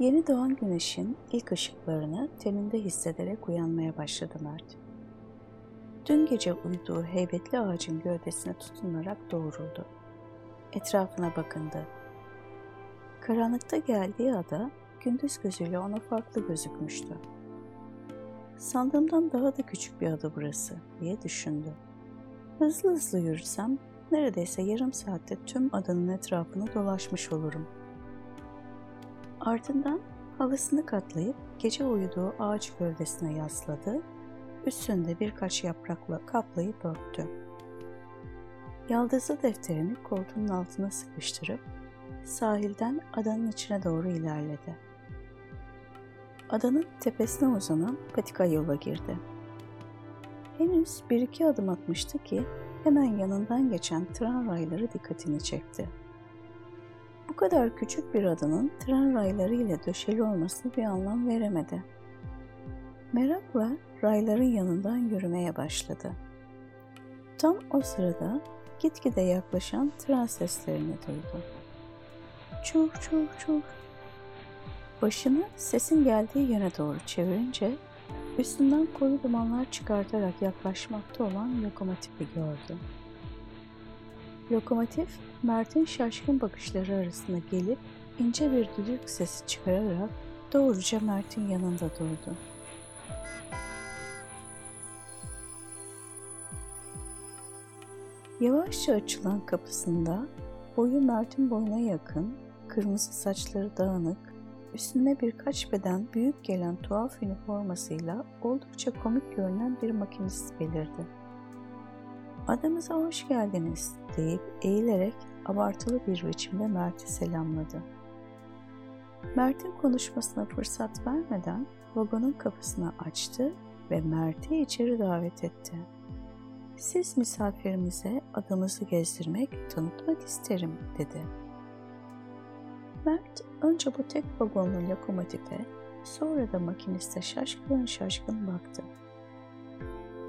Yeni doğan güneşin ilk ışıklarını teninde hissederek uyanmaya başladı Mert. Dün gece uyuduğu heybetli ağacın gövdesine tutunarak doğruldu. Etrafına bakındı. Karanlıkta geldiği ada gündüz gözüyle ona farklı gözükmüştü. Sandığımdan daha da küçük bir ada burası diye düşündü. Hızlı hızlı yürüsem neredeyse yarım saatte tüm adanın etrafını dolaşmış olurum. Ardından havasını katlayıp gece uyuduğu ağaç gövdesine yasladı, üstünde birkaç yaprakla kaplayıp örttü. Yaldızlı defterini koltuğunun altına sıkıştırıp sahilden adanın içine doğru ilerledi. Adanın tepesine uzanan patika yola girdi. Henüz bir iki adım atmıştı ki hemen yanından geçen tren rayları dikkatini çekti. Bu kadar küçük bir adanın tren rayları ile döşeli olmasına bir anlam veremedi. Merakla rayların yanından yürümeye başladı. Tam o sırada gitgide yaklaşan tren seslerini duydu. Çuf çuf çuf. Başını sesin geldiği yöne doğru çevirince üstünden koyu dumanlar çıkartarak yaklaşmakta olan lokomotifi gördü. Lokomotif, Mert'in şaşkın bakışları arasında gelip ince bir düdük sesi çıkararak doğruca Mert'in yanında durdu. Yavaşça açılan kapısında boyu Mert'in boyuna yakın, kırmızı saçları dağınık, üstünde birkaç beden büyük gelen tuhaf üniformasıyla oldukça komik görünen bir makinist belirdi. Adamıza hoş geldiniz deyip eğilerek abartılı bir biçimde Mert'i selamladı. Mert'in konuşmasına fırsat vermeden vagonun kapısını açtı ve Mert'i içeri davet etti. Siz misafirimize adamızı gezdirmek, tanıtmak isterim dedi. Mert önce bu tek vagonlu lokomotife, sonra da makiniste şaşkın şaşkın baktı.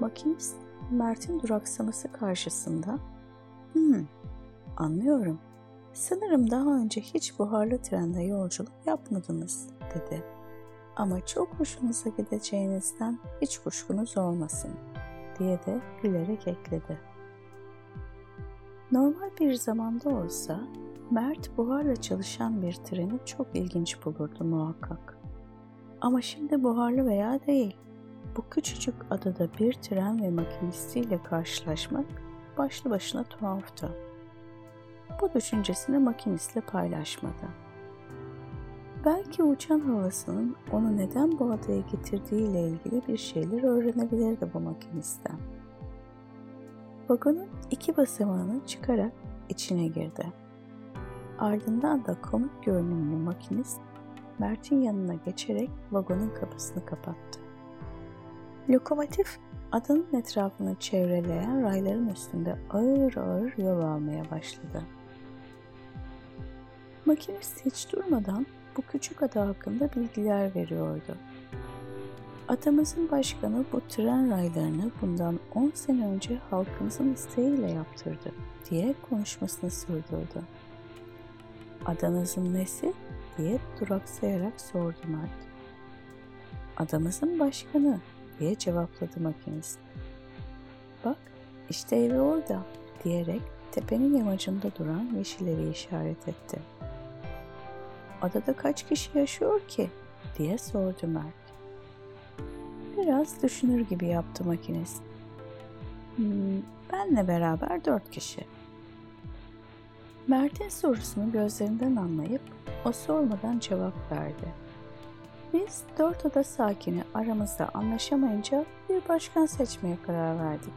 Makinist Mert'in duraksaması karşısında ''Hmm, anlıyorum. Sanırım daha önce hiç buharlı trende yolculuk yapmadınız.'' dedi. ''Ama çok hoşunuza gideceğinizden hiç kuşkunuz olmasın.'' diye de gülerek ekledi. Normal bir zamanda olsa Mert buharla çalışan bir treni çok ilginç bulurdu muhakkak. Ama şimdi buharlı veya değil, bu küçücük adada bir tren ve makinistiyle karşılaşmak başlı başına tuhaftı. Bu düşüncesini makinistle paylaşmadı. Belki uçan havasının onu neden bu adaya getirdiğiyle ilgili bir şeyler öğrenebilirdi bu makinisten. Vagonun iki basamağını çıkarak içine girdi. Ardından da komik görünümlü makinist Mert'in yanına geçerek vagonun kapısını kapattı. Lokomotif adanın etrafını çevreleyen rayların üstünde ağır ağır yol almaya başladı. Makinist hiç durmadan bu küçük ada hakkında bilgiler veriyordu. Atamızın başkanı bu tren raylarını bundan 10 sene önce halkımızın isteğiyle yaptırdı diye konuşmasını sürdürdü. Adanızın nesi diye duraksayarak sordu Mert. Adamızın başkanı diye cevapladı makinist. Bak işte evi orada diyerek tepenin yamacında duran yeşilleri işaret etti. Adada kaç kişi yaşıyor ki diye sordu Mert. Biraz düşünür gibi yaptı makinist. Hmm, benle beraber dört kişi. Mert'in sorusunu gözlerinden anlayıp o sormadan cevap verdi. Biz dört oda sakini aramızda anlaşamayınca bir başkan seçmeye karar verdik.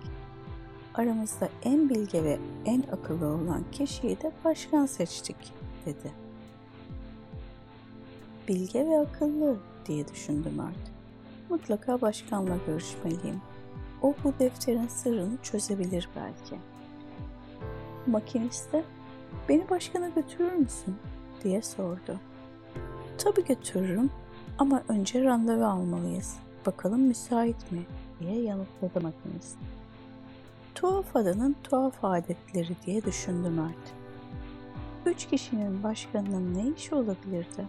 Aramızda en bilge ve en akıllı olan kişiyi de başkan seçtik, dedi. Bilge ve akıllı diye düşündü Mert. Mutlaka başkanla görüşmeliyim. O bu defterin sırrını çözebilir belki. Makiniste, beni başkana götürür müsün? diye sordu. Tabii götürürüm ama önce randevu almalıyız. Bakalım müsait mi? diye yanıtladı makinist. Tuhaf adanın tuhaf adetleri diye düşündü Mert. Üç kişinin başkanının ne işi olabilirdi?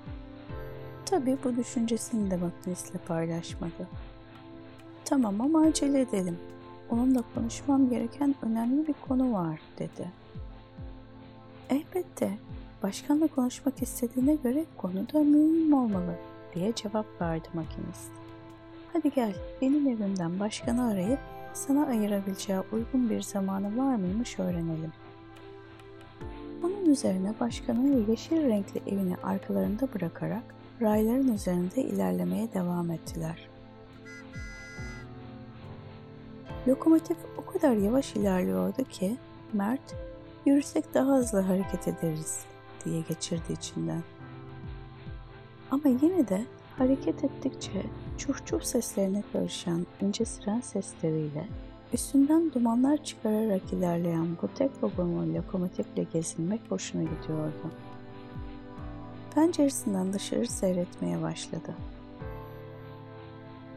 Tabii bu düşüncesini de makinistle paylaşmadı. Tamam ama acele edelim. Onunla konuşmam gereken önemli bir konu var dedi. Elbette. Başkanla konuşmak istediğine göre konu da mühim olmalı diye cevap verdi makinist. Hadi gel benim evimden başkanı arayıp sana ayırabileceği uygun bir zamanı var mıymış öğrenelim. Bunun üzerine başkanı yeşil renkli evini arkalarında bırakarak rayların üzerinde ilerlemeye devam ettiler. Lokomotif o kadar yavaş ilerliyordu ki Mert yürüsek daha hızlı hareket ederiz diye geçirdi içinden. Ama yine de hareket ettikçe çuf seslerine karışan ince siren sesleriyle üstünden dumanlar çıkararak ilerleyen bu tek vagonlu lokomotifle gezinmek hoşuna gidiyordu. Penceresinden dışarı seyretmeye başladı.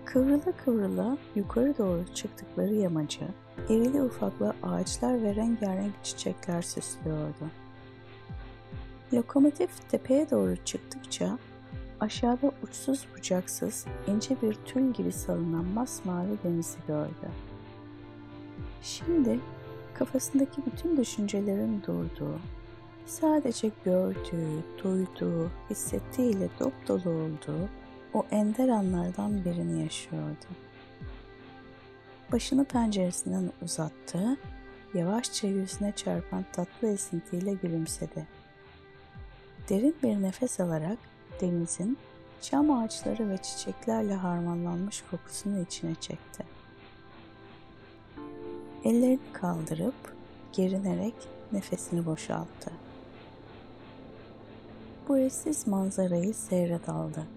Kıvrıla kıvrıla yukarı doğru çıktıkları yamacı, irili ufaklı ağaçlar ve rengarenk çiçekler süslüyordu. Lokomotif tepeye doğru çıktıkça aşağıda uçsuz bucaksız ince bir tül gibi salınan masmavi denizi gördü. Şimdi kafasındaki bütün düşüncelerin durduğu, sadece gördüğü, duyduğu, hissettiğiyle dop dolu olduğu o ender anlardan birini yaşıyordu. Başını penceresinden uzattı, yavaşça yüzüne çarpan tatlı esintiyle gülümsedi. Derin bir nefes alarak denizin çam ağaçları ve çiçeklerle harmanlanmış kokusunu içine çekti. Ellerini kaldırıp gerinerek nefesini boşalttı. Bu eşsiz manzarayı seyre daldı.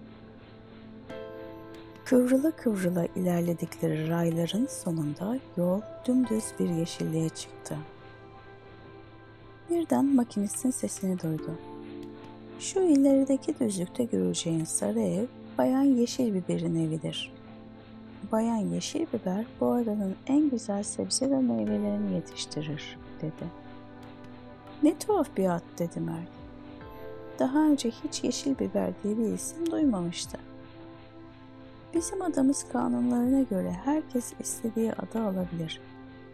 Kıvrıla kıvrıla ilerledikleri rayların sonunda yol dümdüz bir yeşilliğe çıktı. Birden makinistin sesini duydu. Şu ilerideki düzlükte göreceğin sarı ev Bayan Yeşil Biber'in evidir. Bayan Yeşil Biber bu adanın en güzel sebze ve meyvelerini yetiştirir, dedi. Ne tuhaf bir ad dedi Mert. Daha önce hiç Yeşil Biber diye bir isim duymamıştı. Bizim adamız kanunlarına göre herkes istediği adı alabilir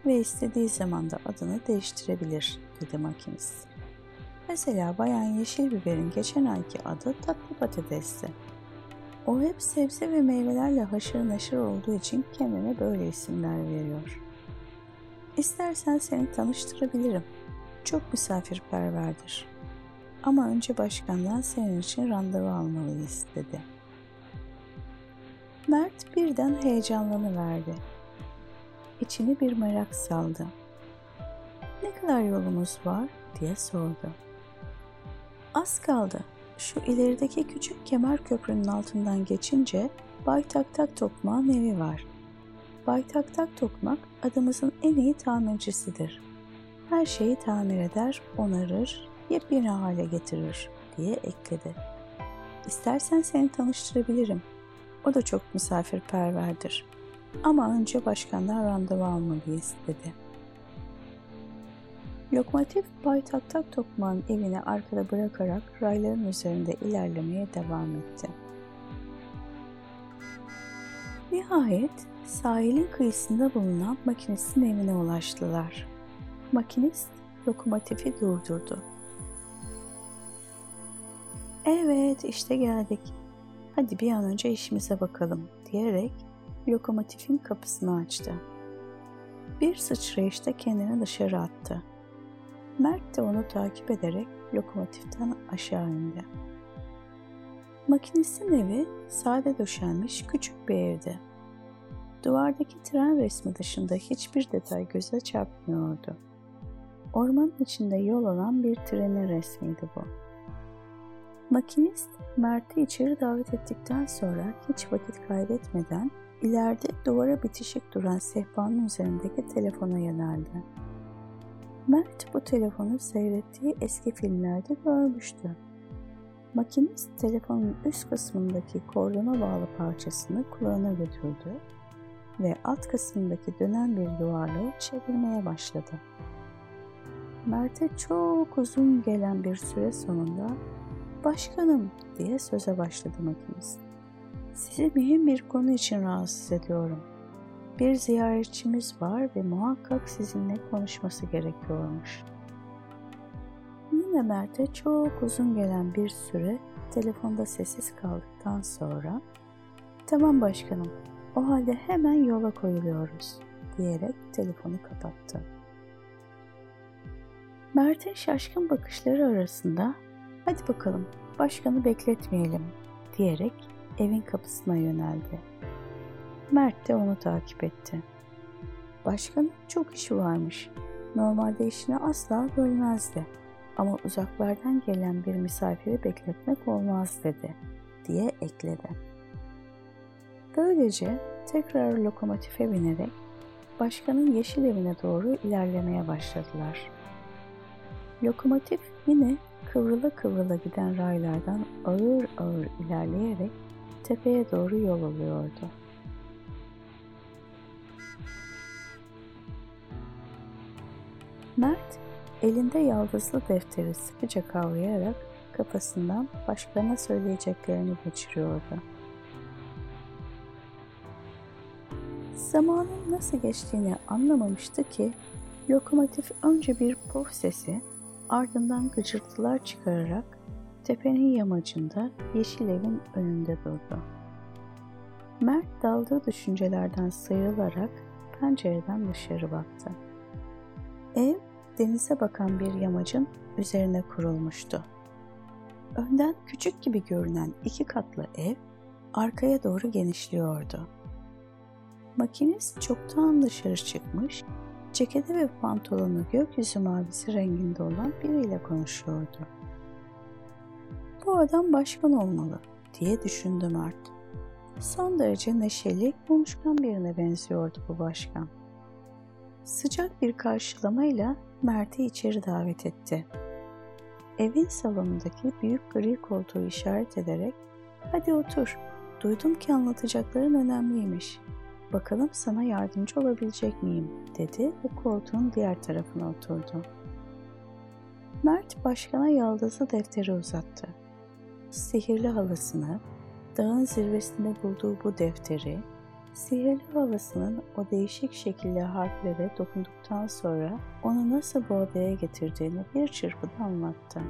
ve istediği zamanda adını değiştirebilir, dedi makinist. Mesela Bayan Yeşil Biber'in geçen ayki adı tatlı patatesti. O hep sebze ve meyvelerle haşır neşir olduğu için kendine böyle isimler veriyor. İstersen seni tanıştırabilirim. Çok misafirperverdir. Ama önce başkandan senin için randevu almalıyız dedi. Mert birden heyecanlanıverdi. İçini bir merak saldı. Ne kadar yolumuz var diye sordu. Az kaldı. Şu ilerideki küçük kemer köprünün altından geçince Bay Tak Tak Tokmak'ın evi var. Bay Tak Tak Tokmak adımızın en iyi tamircisidir. Her şeyi tamir eder, onarır, yepyeni hale getirir diye ekledi. İstersen seni tanıştırabilirim. O da çok misafirperverdir. Ama önce başkandan randevu almalıyız dedi.'' Lokomotif Bay Tak Tokmağ'ın evini arkada bırakarak rayların üzerinde ilerlemeye devam etti. Nihayet sahilin kıyısında bulunan makinistin evine ulaştılar. Makinist lokomotifi durdurdu. Evet işte geldik. Hadi bir an önce işimize bakalım diyerek lokomotifin kapısını açtı. Bir sıçrayışta kendini dışarı attı. Mert de onu takip ederek lokomotiften aşağı indi. Makinistin evi sade döşenmiş küçük bir evdi. Duvardaki tren resmi dışında hiçbir detay göze çarpmıyordu. Ormanın içinde yol alan bir trenin resmiydi bu. Makinist Mert'i içeri davet ettikten sonra hiç vakit kaybetmeden ileride duvara bitişik duran sehpanın üzerindeki telefona yöneldi. Mert bu telefonu seyrettiği eski filmlerde görmüştü. Makinist telefonun üst kısmındaki kordona bağlı parçasını kulağına götürdü ve alt kısmındaki dönen bir duvarlığı çevirmeye başladı. Mert'e çok uzun gelen bir süre sonunda Başkanım diye söze başladı makinist. Sizi mühim bir konu için rahatsız ediyorum. Bir ziyaretçimiz var ve muhakkak sizinle konuşması gerekiyormuş. Yine Mert'e çok uzun gelen bir süre telefonda sessiz kaldıktan sonra ''Tamam başkanım, o halde hemen yola koyuluyoruz.'' diyerek telefonu kapattı. Mert'in şaşkın bakışları arasında ''Hadi bakalım, başkanı bekletmeyelim.'' diyerek evin kapısına yöneldi. Mert de onu takip etti. Başkanın çok işi varmış. Normalde işini asla bölmezdi. Ama uzaklardan gelen bir misafiri bekletmek olmaz dedi, diye ekledi. Böylece tekrar lokomotife binerek başkanın yeşil evine doğru ilerlemeye başladılar. Lokomotif yine kıvrıla kıvrıla giden raylardan ağır ağır ilerleyerek tepeye doğru yol alıyordu. Mert elinde yaldızlı defteri sıkıca kavrayarak kafasından başkalarına söyleyeceklerini geçiriyordu. Zamanın nasıl geçtiğini anlamamıştı ki lokomotif önce bir pof sesi ardından gıcırtılar çıkararak tepenin yamacında yeşil evin önünde durdu. Mert daldığı düşüncelerden sıyrılarak pencereden dışarı baktı. Ev denize bakan bir yamacın üzerine kurulmuştu. Önden küçük gibi görünen iki katlı ev arkaya doğru genişliyordu. Makinist çoktan dışarı çıkmış, ceketi ve pantolonu gökyüzü mavisi renginde olan biriyle konuşuyordu. Bu adam başkan olmalı diye düşündü Mert. Son derece neşeli, konuşkan birine benziyordu bu başkan. Sıcak bir karşılamayla Mert'i içeri davet etti. Evin salonundaki büyük gri koltuğu işaret ederek ''Hadi otur, duydum ki anlatacakların önemliymiş. Bakalım sana yardımcı olabilecek miyim?'' dedi ve koltuğun diğer tarafına oturdu. Mert başkana yaldızlı defteri uzattı. Sihirli halısını, dağın zirvesinde bulduğu bu defteri, Sihirli havasının o değişik şekilli harflere dokunduktan sonra onu nasıl bu odaya getirdiğini bir çırpıda anlattı.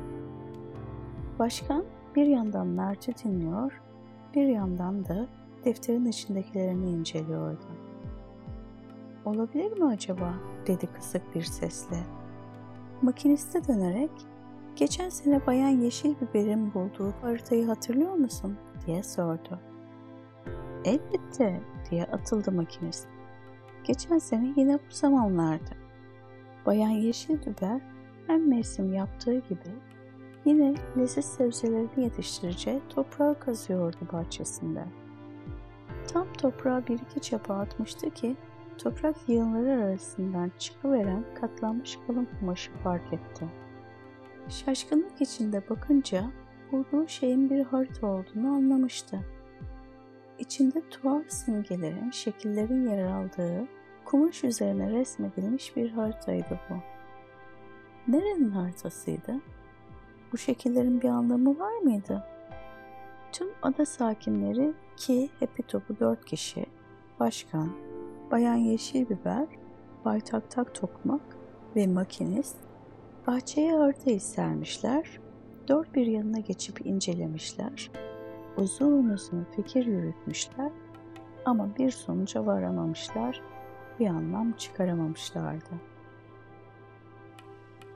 Başkan bir yandan Mert'i dinliyor, bir yandan da defterin içindekilerini inceliyordu. Olabilir mi acaba? dedi kısık bir sesle. Makiniste dönerek, geçen sene Bayan Yeşil Biber'in bulduğu haritayı hatırlıyor musun? diye sordu. Elbette diye atıldı makinist. Geçen sene yine bu zamanlardı. Bayan Yeşil Biber hem mevsim yaptığı gibi yine leziz sebzelerini yetiştireceği toprağı kazıyordu bahçesinde. Tam toprağa bir iki çapa atmıştı ki toprak yığınları arasından çıkıveren katlanmış kalın kumaşı fark etti. Şaşkınlık içinde bakınca bulduğu şeyin bir harita olduğunu anlamıştı. İçinde tuhaf simgelerin, şekillerin yer aldığı kumaş üzerine resmedilmiş bir haritaydı bu. Nerenin haritasıydı? Bu şekillerin bir anlamı var mıydı? Tüm ada sakinleri ki hepi topu dört kişi, başkan, bayan yeşil biber, bay tak tak tokmak ve makinist bahçeye haritayı sermişler, dört bir yanına geçip incelemişler uzun uzun fikir yürütmüşler ama bir sonuca varamamışlar, bir anlam çıkaramamışlardı.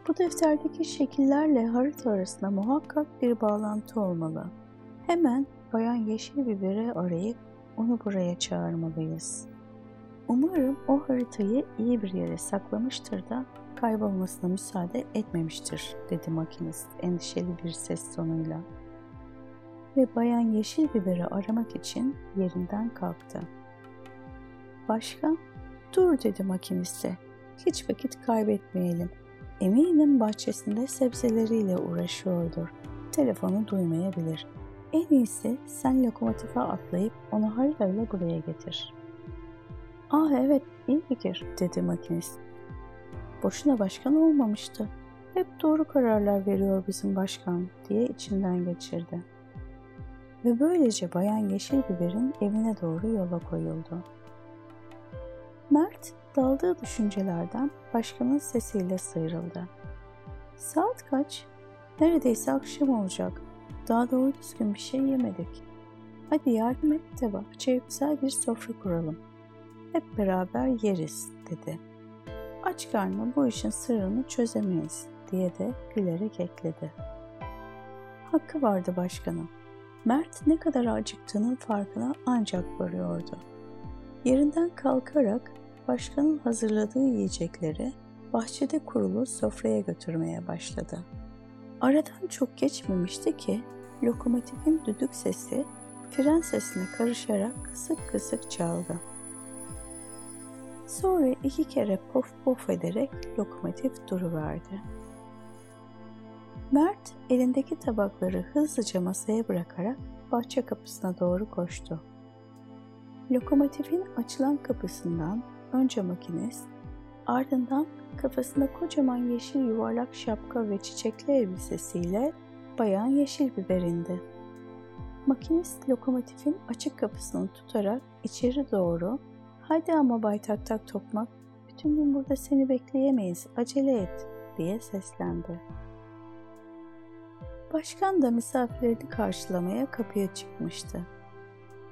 Bu defterdeki şekillerle harita arasında muhakkak bir bağlantı olmalı. Hemen Bayan Yeşil Biber'i arayıp onu buraya çağırmalıyız. Umarım o haritayı iyi bir yere saklamıştır da kaybolmasına müsaade etmemiştir, dedi makinist endişeli bir ses tonuyla ve Bayan Yeşil Biber'i aramak için yerinden kalktı. Başka? Dur dedi makiniste. Hiç vakit kaybetmeyelim. Eminim bahçesinde sebzeleriyle uğraşıyordur. Telefonu duymayabilir. En iyisi sen lokomotife atlayıp onu haritayla buraya getir. Ah evet iyi fikir dedi makinist. Boşuna başkan olmamıştı. hep doğru kararlar veriyor bizim başkan diye içinden geçirdi. Ve böylece Bayan Yeşil Biber'in evine doğru yola koyuldu. Mert daldığı düşüncelerden başkanın sesiyle sıyrıldı. Saat kaç? Neredeyse akşam olacak. Daha doğru düzgün bir şey yemedik. Hadi yardım et de bahçeye güzel bir sofra kuralım. Hep beraber yeriz dedi. Aç karnına bu işin sırrını çözemeyiz diye de gülerek ekledi. Hakkı vardı başkanım. Mert ne kadar acıktığının farkına ancak varıyordu. Yerinden kalkarak başkanın hazırladığı yiyecekleri bahçede kurulu sofraya götürmeye başladı. Aradan çok geçmemişti ki lokomotifin düdük sesi fren sesine karışarak kısık kısık çaldı. Sonra iki kere pof pof ederek lokomotif duruverdi. Mert elindeki tabakları hızlıca masaya bırakarak bahçe kapısına doğru koştu. Lokomotifin açılan kapısından önce makinist, ardından kafasında kocaman yeşil yuvarlak şapka ve çiçekli elbisesiyle bayan yeşil biber indi. Makinist lokomotifin açık kapısını tutarak içeri doğru ''Hadi ama Bay Tak Tak Tokmak, bütün gün burada seni bekleyemeyiz, acele et.'' diye seslendi. Başkan da misafirlerini karşılamaya kapıya çıkmıştı.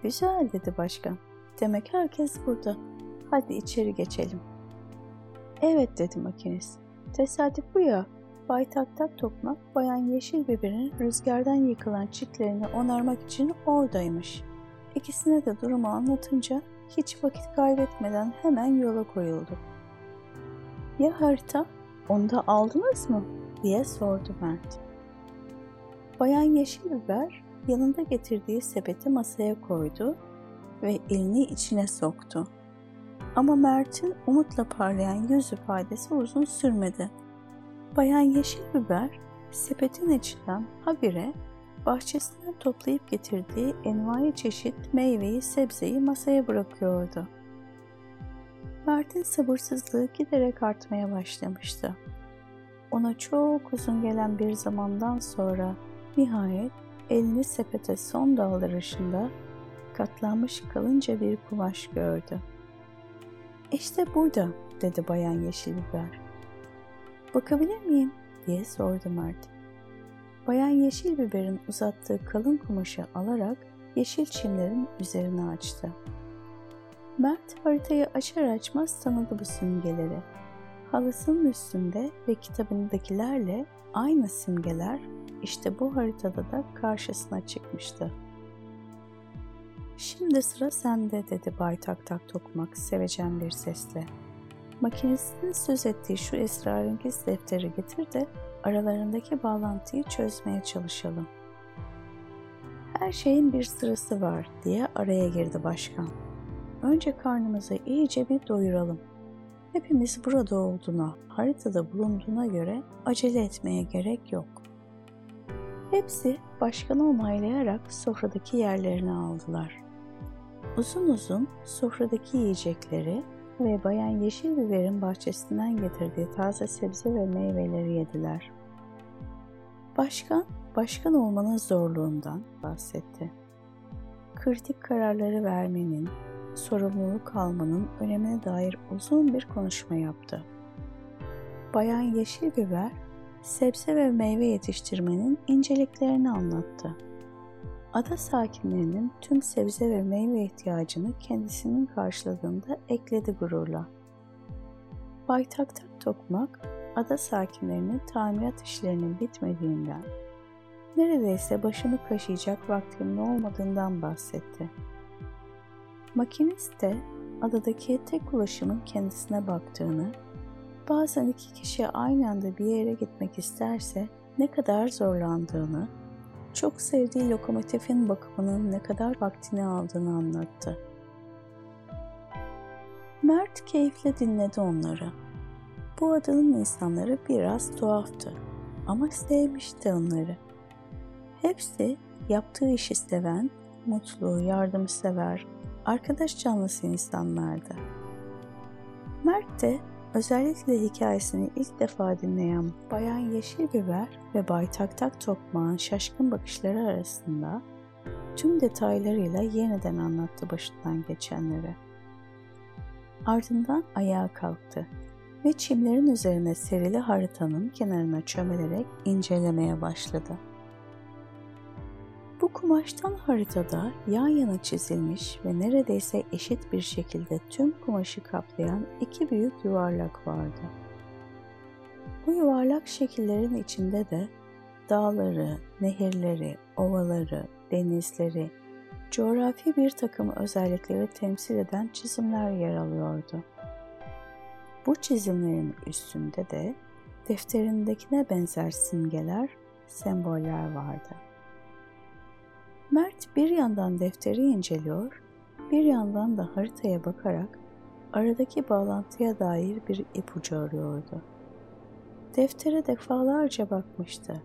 Güzel dedi başkan. Demek herkes burada. Hadi içeri geçelim. Evet dedi makinist. Tesadüf bu ya. Bay Tak Tak Tokmak, Bayan Yeşil Biber'in rüzgardan yıkılan çitlerini onarmak için oradaymış. İkisine de durumu anlatınca hiç vakit kaybetmeden hemen yola koyuldu. Ya harita? Onu da aldınız mı? diye sordu Mert. Bayan Yeşil Biber yanında getirdiği sepeti masaya koydu ve elini içine soktu. Ama Mert'in umutla parlayan yüz ifadesi uzun sürmedi. Bayan Yeşil Biber sepetin içinden habire bahçesinden toplayıp getirdiği envai çeşit meyveyi, sebzeyi masaya bırakıyordu. Mert'in sabırsızlığı giderek artmaya başlamıştı. Ona çok uzun gelen bir zamandan sonra nihayet elini sepete son daldırışında katlanmış kalınca bir kumaş gördü. İşte burada dedi bayan yeşil biber. Bakabilir miyim diye sordu Mert. Bayan yeşil biberin uzattığı kalın kumaşı alarak yeşil çimlerin üzerine açtı. Mert haritayı açar açmaz tanıdı bu simgeleri. Halısının üstünde ve kitabındakilerle aynı simgeler işte bu haritada da karşısına çıkmıştı. Şimdi sıra sende dedi Bay Tak Tak Tokmak sevecen bir sesle. Makinesinin söz ettiği şu esrarengiz defteri getir de aralarındaki bağlantıyı çözmeye çalışalım. Her şeyin bir sırası var diye araya girdi başkan. Önce karnımızı iyice bir doyuralım. Hepimiz burada olduğuna, haritada bulunduğuna göre acele etmeye gerek yok. Hepsi başkanı onaylayarak sofradaki yerlerini aldılar. Uzun uzun sofradaki yiyecekleri ve Bayan Yeşil Biber'in bahçesinden getirdiği taze sebze ve meyveleri yediler. Başkan, başkan olmanın zorluğundan bahsetti. Kritik kararları vermenin, sorumluluk almanın önemine dair uzun bir konuşma yaptı. Bayan Yeşil Biber, sebze ve meyve yetiştirmenin inceliklerini anlattı. Ada sakinlerinin tüm sebze ve meyve ihtiyacını kendisinin karşıladığında ekledi gururla. Bay Tak Tokmak, ada sakinlerinin tamirat işlerinin bitmediğinden, neredeyse başını kaşıyacak vaktinin olmadığından bahsetti. Makinist de adadaki tek ulaşımın kendisine baktığını, bazen iki kişi aynı anda bir yere gitmek isterse ne kadar zorlandığını, çok sevdiği lokomotifin bakımının ne kadar vaktini aldığını anlattı. Mert keyifle dinledi onları. Bu adanın insanları biraz tuhaftı ama sevmişti onları. Hepsi yaptığı işi seven, mutlu, yardımsever, arkadaş canlısı insanlardı. Mert de özellikle hikayesini ilk defa dinleyen Bayan Yeşil Biber ve Bay Tak Tak Tokmağ'ın şaşkın bakışları arasında tüm detaylarıyla yeniden anlattı başından geçenleri. Ardından ayağa kalktı ve çimlerin üzerine serili haritanın kenarına çömelerek incelemeye başladı. Kumaştan haritada yan yana çizilmiş ve neredeyse eşit bir şekilde tüm kumaşı kaplayan iki büyük yuvarlak vardı. Bu yuvarlak şekillerin içinde de dağları, nehirleri, ovaları, denizleri, coğrafi bir takım özellikleri temsil eden çizimler yer alıyordu. Bu çizimlerin üstünde de defterindekine benzer simgeler, semboller vardı. Mert bir yandan defteri inceliyor, bir yandan da haritaya bakarak aradaki bağlantıya dair bir ipucu arıyordu. Deftere defalarca bakmıştı.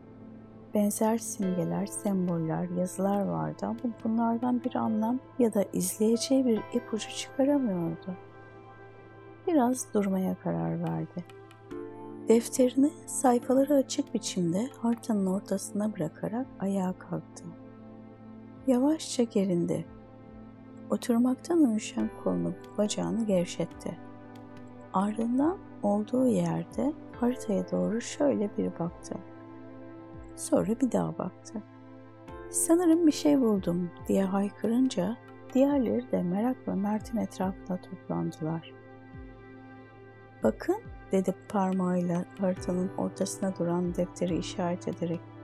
Benzer simgeler, semboller, yazılar vardı ama bunlardan bir anlam ya da izleyeceği bir ipucu çıkaramıyordu. Biraz durmaya karar verdi. Defterini sayfaları açık biçimde haritanın ortasına bırakarak ayağa kalktı. Yavaşça gerindi. Oturmaktan uyuşan kolunu bacağını gevşetti. Ardından olduğu yerde haritaya doğru şöyle bir baktı. Sonra bir daha baktı. Sanırım bir şey buldum diye haykırınca diğerleri de merakla Mert'in etrafına toplandılar. Bakın dedi parmağıyla haritanın ortasına duran defteri işaret ederek.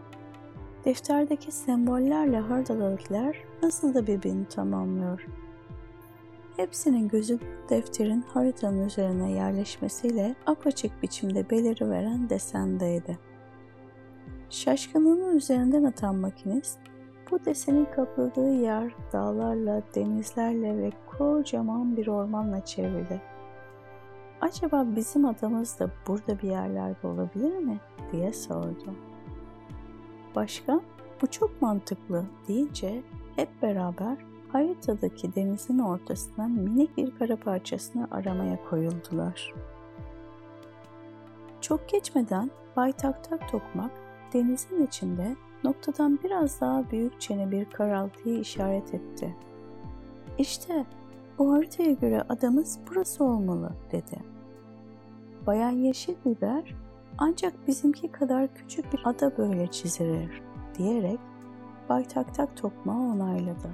Defterdeki sembollerle haritadakiler nasıl da birbirini tamamlıyor. Hepsinin gözü defterin haritanın üzerine yerleşmesiyle apaçık biçimde beliri veren desendeydi. Şaşkınlığının üzerinden atan makinist, bu desenin kapıldığı yer dağlarla, denizlerle ve kocaman bir ormanla çevrili. Acaba bizim adamız da burada bir yerlerde olabilir mi? diye sordu. Başka? Bu çok mantıklı deyince hep beraber haritadaki denizin ortasından minik bir kara parçasını aramaya koyuldular. Çok geçmeden Bay Tak Tak Tokmak denizin içinde noktadan biraz daha büyük çene bir karaltıyı işaret etti. İşte bu haritaya göre adamız burası olmalı dedi. Bayan Yeşil Biber ancak bizimki kadar küçük bir ada böyle çizilir diyerek Bay Tak Tokmağı onayladı.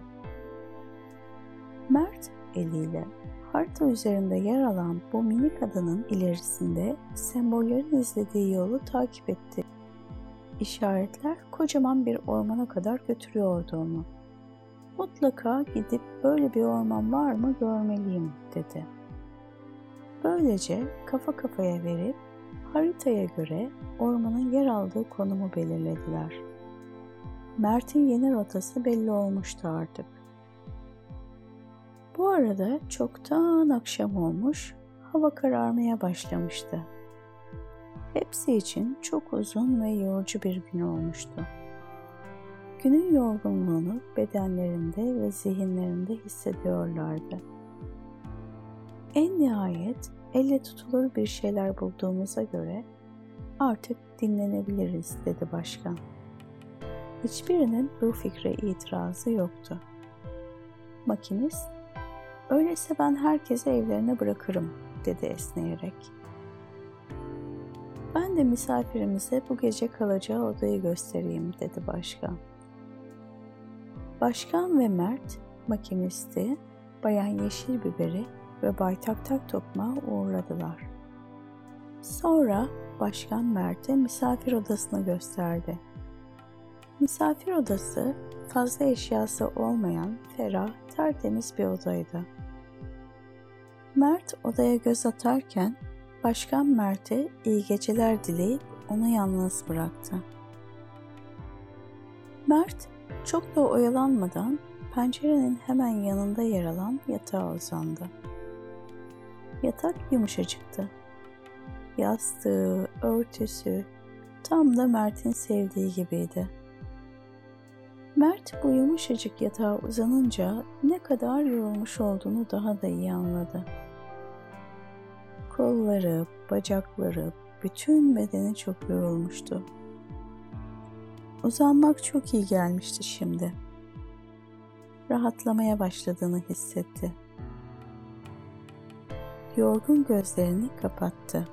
Mert eliyle harita üzerinde yer alan bu minik adanın ilerisinde sembollerin izlediği yolu takip etti. İşaretler kocaman bir ormana kadar götürüyordu onu. Mutlaka gidip böyle bir orman var mı görmeliyim dedi. Böylece kafa kafaya verip haritaya göre ormanın yer aldığı konumu belirlediler. Mert'in yeni rotası belli olmuştu artık. Bu arada çoktan akşam olmuş, hava kararmaya başlamıştı. Hepsi için çok uzun ve yorucu bir gün olmuştu. Günün yorgunluğunu bedenlerinde ve zihinlerinde hissediyorlardı. En nihayet elle tutulur bir şeyler bulduğumuza göre artık dinlenebiliriz dedi başkan. Hiçbirinin bu fikre itirazı yoktu. Makinist, öyleyse ben herkese evlerine bırakırım dedi esneyerek. Ben de misafirimize bu gece kalacağı odayı göstereyim dedi başkan. Başkan ve Mert makinisti, Bayan Yeşil Biberi ve Bay Tak Tak uğurladılar. Sonra başkan Mert'e misafir odasını gösterdi. Misafir odası fazla eşyası olmayan ferah, tertemiz bir odaydı. Mert odaya göz atarken Başkan Mert'e iyi geceler dileyip onu yalnız bıraktı. Mert çok da oyalanmadan pencerenin hemen yanında yer alan yatağa uzandı. Yatak yumuşacıktı. Yastığı, örtüsü tam da Mert'in sevdiği gibiydi. Mert bu yumuşacık yatağa uzanınca ne kadar yorulmuş olduğunu daha da iyi anladı. Kolları, bacakları, bütün bedeni çok yorulmuştu. Uzanmak çok iyi gelmişti şimdi. Rahatlamaya başladığını hissetti. Yorgun gözlerini kapattı.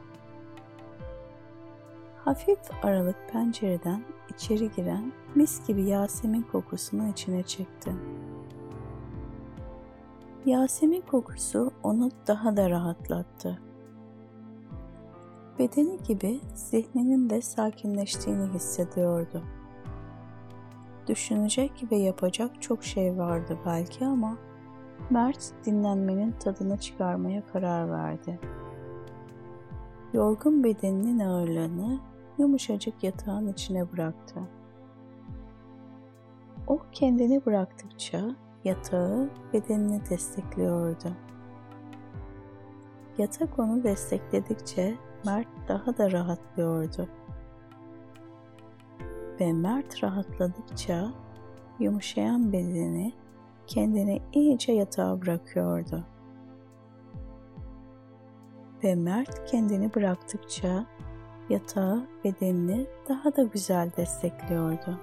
Hafif aralık pencereden içeri giren mis gibi Yasemin kokusunu içine çekti. Yasemin kokusu onu daha da rahatlattı. Bedeni gibi zihninin de sakinleştiğini hissediyordu. Düşünecek ve yapacak çok şey vardı belki ama Mert dinlenmenin tadını çıkarmaya karar verdi. Yorgun bedeninin ağırlığını yumuşacık yatağın içine bıraktı. O kendini bıraktıkça yatağı bedenini destekliyordu. Yatak onu destekledikçe Mert daha da rahatlıyordu. Ve Mert rahatladıkça yumuşayan bedeni kendini iyice yatağa bırakıyordu. Ve Mert kendini bıraktıkça yatağı bedenini daha da güzel destekliyordu.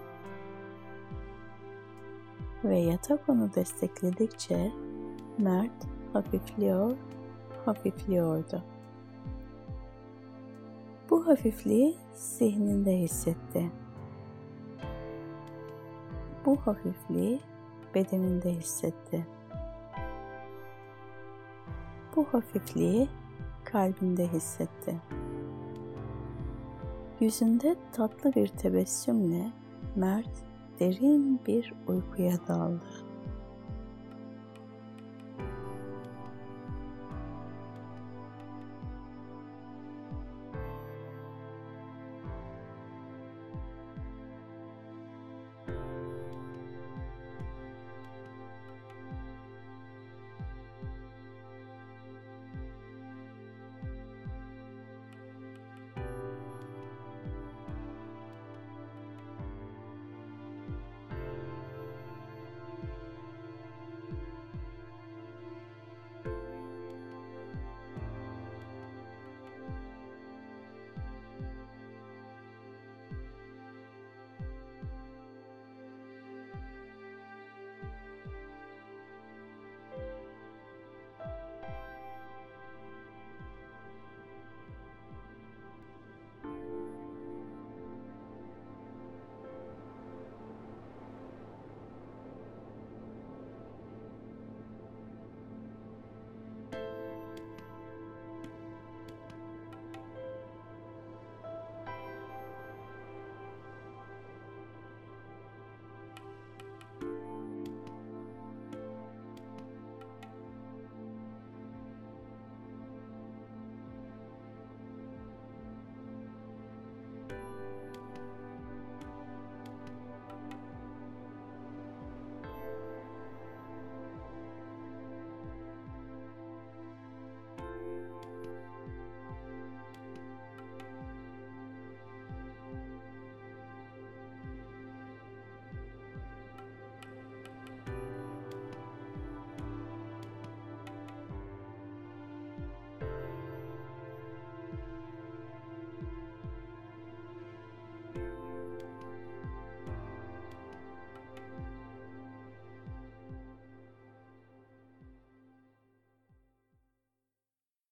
Ve yatak onu destekledikçe Mert hafifliyor, hafifliyordu. Bu hafifliği zihninde hissetti. Bu hafifliği bedeninde hissetti. Bu hafifliği kalbinde hissetti. Yüzünde tatlı bir tebessümle Mert derin bir uykuya daldı.